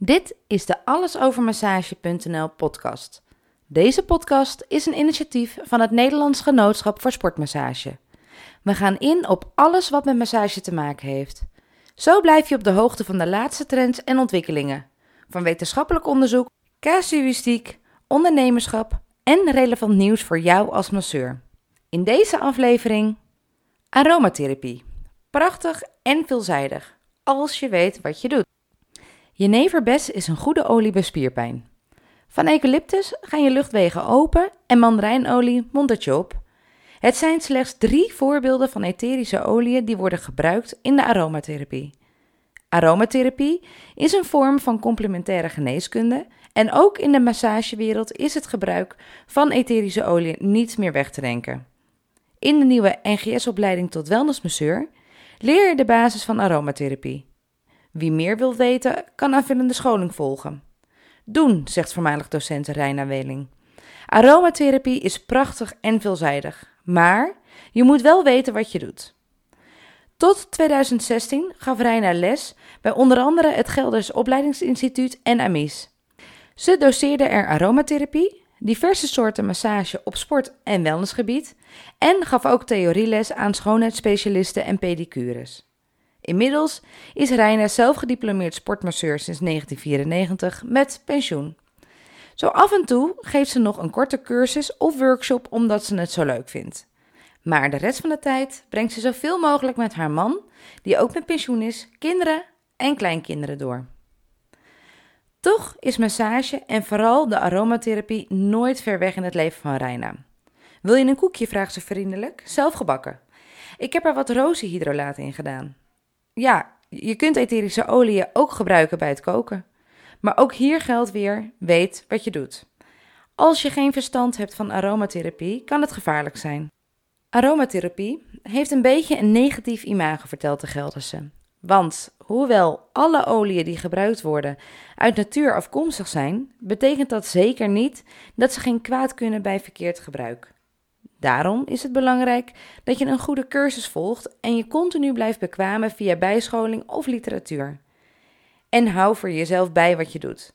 Dit is de allesovermassage.nl podcast. Deze podcast is een initiatief van het Nederlands Genootschap voor Sportmassage. We gaan in op alles wat met massage te maken heeft. Zo blijf je op de hoogte van de laatste trends en ontwikkelingen. Van wetenschappelijk onderzoek, casuïstiek, ondernemerschap en relevant nieuws voor jou als masseur. In deze aflevering aromatherapie. Prachtig en veelzijdig, als je weet wat je doet. Jeneverbes is een goede olie bij spierpijn. Van eucalyptus gaan je luchtwegen open en mandarijnolie mondt het je op. Het zijn slechts drie voorbeelden van etherische oliën die worden gebruikt in de aromatherapie. Aromatherapie is een vorm van complementaire geneeskunde en ook in de massagewereld is het gebruik van etherische olie niet meer weg te denken. In de nieuwe NGS-opleiding tot wellnessmasseur leer je de basis van aromatherapie. Wie meer wil weten, kan aanvullende scholing volgen. Doen, zegt voormalig docent Reina Weling. Aromatherapie is prachtig en veelzijdig, maar je moet wel weten wat je doet. Tot 2016 gaf Reina les bij onder andere het Gelders Opleidingsinstituut en AMIS. Ze doseerde er aromatherapie, diverse soorten massage op sport- en wellnessgebied en gaf ook theorieles aan schoonheidsspecialisten en pedicures. Inmiddels is Reina zelf gediplomeerd sportmasseur sinds 1994 met pensioen. Zo af en toe geeft ze nog een korte cursus of workshop omdat ze het zo leuk vindt. Maar de rest van de tijd brengt ze zoveel mogelijk met haar man, die ook met pensioen is, kinderen en kleinkinderen door. Toch is massage en vooral de aromatherapie nooit ver weg in het leven van Reina. Wil je een koekje, vraagt ze vriendelijk, zelf gebakken. Ik heb er wat rozenhydrolaat in gedaan. Ja, je kunt etherische oliën ook gebruiken bij het koken. Maar ook hier geldt weer: weet wat je doet. Als je geen verstand hebt van aromatherapie, kan het gevaarlijk zijn. Aromatherapie heeft een beetje een negatief imago, vertelt de Gelderse. Want hoewel alle oliën die gebruikt worden uit natuur afkomstig zijn, betekent dat zeker niet dat ze geen kwaad kunnen bij verkeerd gebruik. Daarom is het belangrijk dat je een goede cursus volgt en je continu blijft bekwamen via bijscholing of literatuur. En hou voor jezelf bij wat je doet.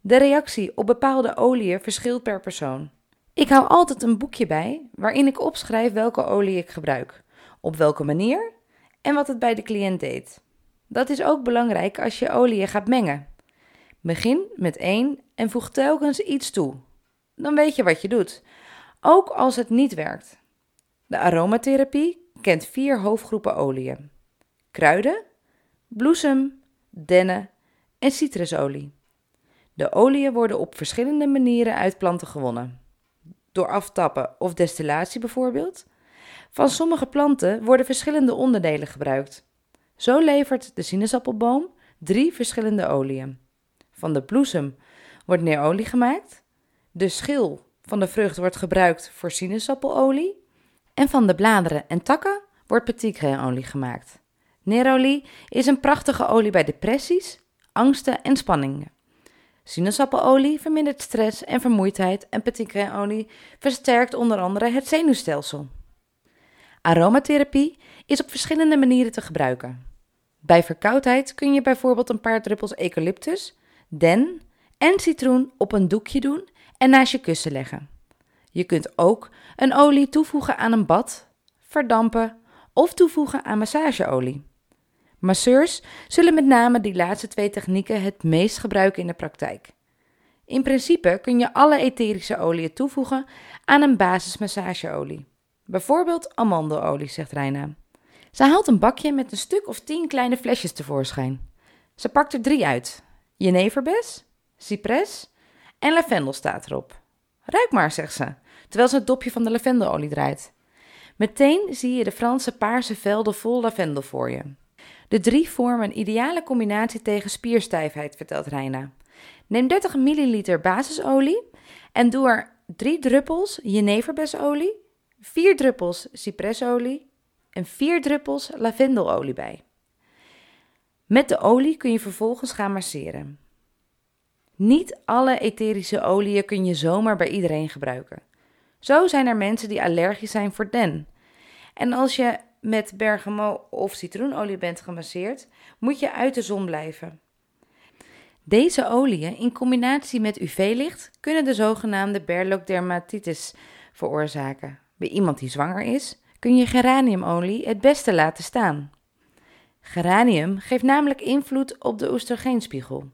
De reactie op bepaalde oliën verschilt per persoon. Ik hou altijd een boekje bij waarin ik opschrijf welke olie ik gebruik, op welke manier en wat het bij de cliënt deed. Dat is ook belangrijk als je oliën gaat mengen. Begin met één en voeg telkens iets toe. Dan weet je wat je doet ook als het niet werkt. De aromatherapie kent vier hoofdgroepen oliën: kruiden, bloesem, dennen en citrusolie. De oliën worden op verschillende manieren uit planten gewonnen. Door aftappen of destillatie bijvoorbeeld. Van sommige planten worden verschillende onderdelen gebruikt. Zo levert de sinaasappelboom drie verschillende oliën. Van de bloesem wordt neerolie gemaakt. De schil van de vrucht wordt gebruikt voor sinaasappelelie en van de bladeren en takken wordt petitgrainolie gemaakt. Neroli is een prachtige olie bij depressies, angsten en spanningen. Sinaasappelelie vermindert stress en vermoeidheid en petitgrainolie versterkt onder andere het zenuwstelsel. Aromatherapie is op verschillende manieren te gebruiken. Bij verkoudheid kun je bijvoorbeeld een paar druppels eucalyptus, den en citroen op een doekje doen en naast je kussen leggen. Je kunt ook een olie toevoegen aan een bad, verdampen of toevoegen aan massageolie. Masseurs zullen met name die laatste twee technieken het meest gebruiken in de praktijk. In principe kun je alle etherische oliën toevoegen aan een basismassageolie. Bijvoorbeeld amandelolie, zegt Reina. Ze haalt een bakje met een stuk of tien kleine flesjes tevoorschijn. Ze pakt er drie uit: jeneverbes, cypres en lavendel staat erop. Ruik maar, zegt ze, terwijl ze het dopje van de lavendelolie draait. Meteen zie je de Franse paarse velden vol lavendel voor je. De drie vormen een ideale combinatie tegen spierstijfheid, vertelt Reina. Neem 30 milliliter basisolie en doe er 3 druppels jeneverbesolie, 4 druppels cipresolie en 4 druppels lavendelolie bij. Met de olie kun je vervolgens gaan masseren. Niet alle etherische oliën kun je zomaar bij iedereen gebruiken. Zo zijn er mensen die allergisch zijn voor den. En als je met bergamot of citroenolie bent gemasseerd, moet je uit de zon blijven. Deze oliën in combinatie met UV-licht kunnen de zogenaamde berlockdermatitis veroorzaken. Bij iemand die zwanger is, kun je geraniumolie het beste laten staan. Geranium geeft namelijk invloed op de oestrogeenspiegel.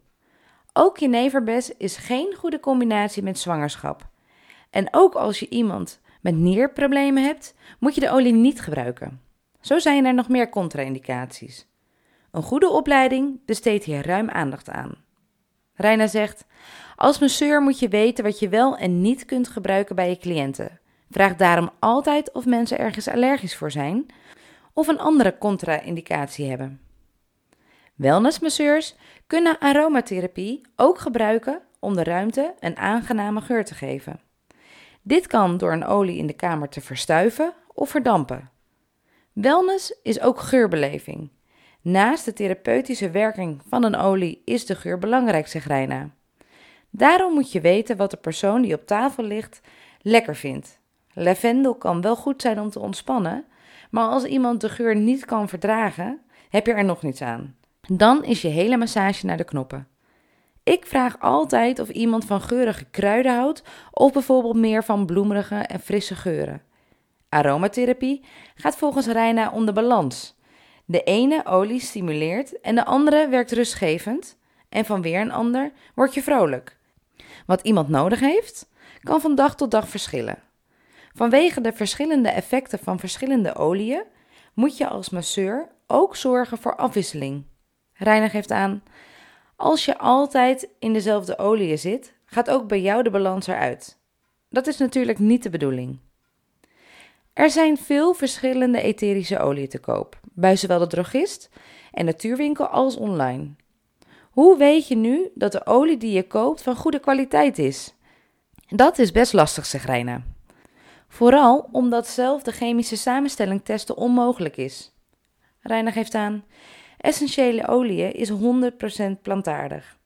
Ook jeneverbes is geen goede combinatie met zwangerschap. En ook als je iemand met nierproblemen hebt, moet je de olie niet gebruiken. Zo zijn er nog meer contra-indicaties. Een goede opleiding besteedt hier ruim aandacht aan. Reina zegt: Als masseur moet je weten wat je wel en niet kunt gebruiken bij je cliënten. Vraag daarom altijd of mensen ergens allergisch voor zijn of een andere contra-indicatie hebben. Wellnessmasseurs kunnen aromatherapie ook gebruiken om de ruimte een aangename geur te geven. Dit kan door een olie in de kamer te verstuiven of verdampen. Wellness is ook geurbeleving. Naast de therapeutische werking van een olie is de geur belangrijk, zegt Reina. Daarom moet je weten wat de persoon die op tafel ligt lekker vindt. Lavendel kan wel goed zijn om te ontspannen, maar als iemand de geur niet kan verdragen, heb je er nog niets aan. Dan is je hele massage naar de knoppen. Ik vraag altijd of iemand van geurige kruiden houdt of bijvoorbeeld meer van bloemerige en frisse geuren. Aromatherapie gaat volgens Reina om de balans. De ene olie stimuleert en de andere werkt rustgevend en van weer een ander word je vrolijk. Wat iemand nodig heeft, kan van dag tot dag verschillen. Vanwege de verschillende effecten van verschillende oliën moet je als masseur ook zorgen voor afwisseling. Reiner geeft aan: als je altijd in dezelfde oliën zit, gaat ook bij jou de balans eruit. Dat is natuurlijk niet de bedoeling. Er zijn veel verschillende etherische oliën te koop, bij zowel de drogist en natuurwinkel als online. Hoe weet je nu dat de olie die je koopt van goede kwaliteit is? Dat is best lastig, zegt Reina. Vooral omdat zelf de chemische samenstelling testen onmogelijk is. Reina geeft aan: essentiële oliën is 100% plantaardig.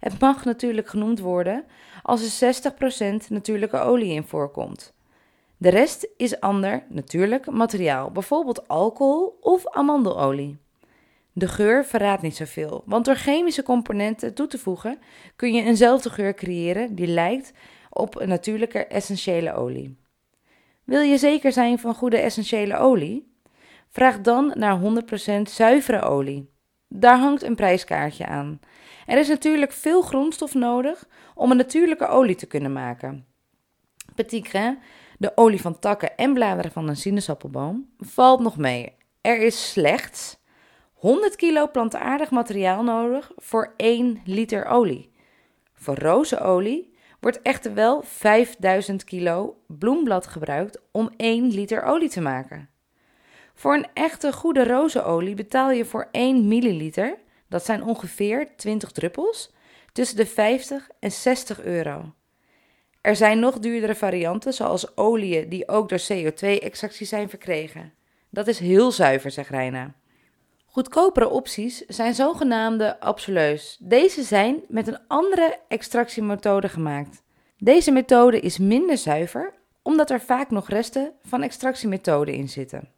Het mag natuurlijk genoemd worden als er 60% natuurlijke olie in voorkomt. De rest is ander natuurlijk materiaal, bijvoorbeeld alcohol of amandelolie. De geur verraadt niet zoveel, want door chemische componenten toe te voegen kun je eenzelfde geur creëren die lijkt op een natuurlijke essentiële olie. Wil je zeker zijn van goede essentiële olie? Vraag dan naar 100% zuivere olie. Daar hangt een prijskaartje aan. Er is natuurlijk veel grondstof nodig om een natuurlijke olie te kunnen maken. Petit grain, de olie van takken en bladeren van een sinaasappelboom, valt nog mee. Er is slechts 100 kilo plantaardig materiaal nodig voor 1 liter olie. Voor rozenolie wordt echter wel 5000 kilo bloemblad gebruikt om 1 liter olie te maken. Voor een echte goede rozenolie betaal je voor 1 milliliter, dat zijn ongeveer 20 druppels, tussen de 50 en 60 euro. Er zijn nog duurdere varianten, zoals oliën die ook door CO2-extractie zijn verkregen. Dat is heel zuiver, zegt Reina. Goedkopere opties zijn zogenaamde absoleus. Deze zijn met een andere extractiemethode gemaakt. Deze methode is minder zuiver omdat er vaak nog resten van extractiemethoden in zitten.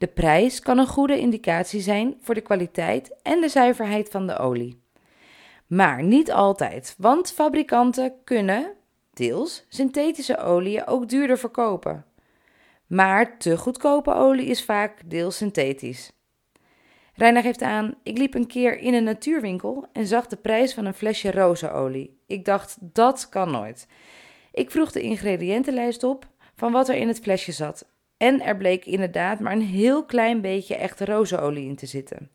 De prijs kan een goede indicatie zijn voor de kwaliteit en de zuiverheid van de olie. Maar niet altijd, want fabrikanten kunnen, deels, synthetische oliën ook duurder verkopen. Maar te goedkope olie is vaak deels synthetisch. Reina geeft aan: Ik liep een keer in een natuurwinkel en zag de prijs van een flesje rozenolie. Ik dacht: dat kan nooit. Ik vroeg de ingrediëntenlijst op van wat er in het flesje zat. En er bleek inderdaad maar een heel klein beetje echte rozenolie in te zitten.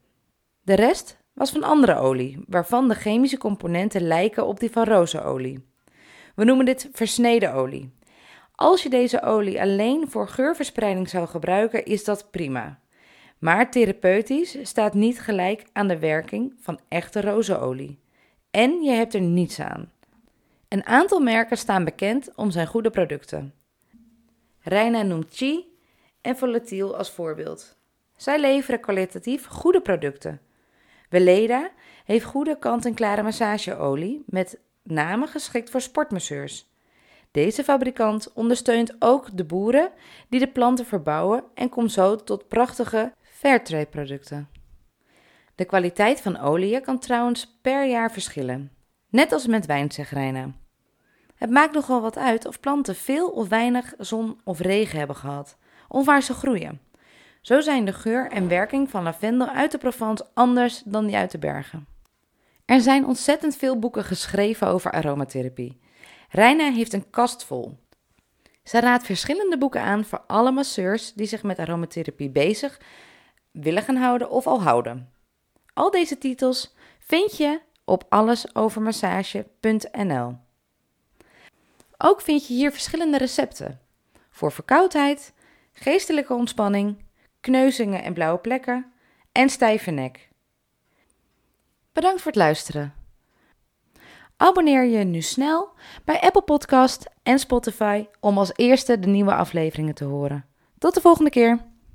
De rest was van andere olie, waarvan de chemische componenten lijken op die van rozenolie. We noemen dit versneden olie. Als je deze olie alleen voor geurverspreiding zou gebruiken, is dat prima. Maar therapeutisch staat niet gelijk aan de werking van echte rozenolie. En je hebt er niets aan. Een aantal merken staan bekend om zijn goede producten. Reina noemt Chi en Volatiel als voorbeeld. Zij leveren kwalitatief goede producten. Weleda heeft goede kant-en-klare massageolie met name geschikt voor sportmasseurs. Deze fabrikant ondersteunt ook de boeren die de planten verbouwen en komt zo tot prachtige Fairtrade producten. De kwaliteit van oliën kan trouwens per jaar verschillen, net als met wijnzegrijnen. Het maakt nogal wat uit of planten veel of weinig zon of regen hebben gehad, of waar ze groeien. Zo zijn de geur en werking van lavendel uit de Provence anders dan die uit de bergen. Er zijn ontzettend veel boeken geschreven over aromatherapie. Reina heeft een kast vol. Zij raadt verschillende boeken aan voor alle masseurs die zich met aromatherapie bezig willen gaan houden of al houden. Al deze titels vind je op allesovermassage.nl. Ook vind je hier verschillende recepten voor verkoudheid, geestelijke ontspanning, kneuzingen en blauwe plekken en stijve nek. Bedankt voor het luisteren. Abonneer je nu snel bij Apple Podcast en Spotify om als eerste de nieuwe afleveringen te horen. Tot de volgende keer.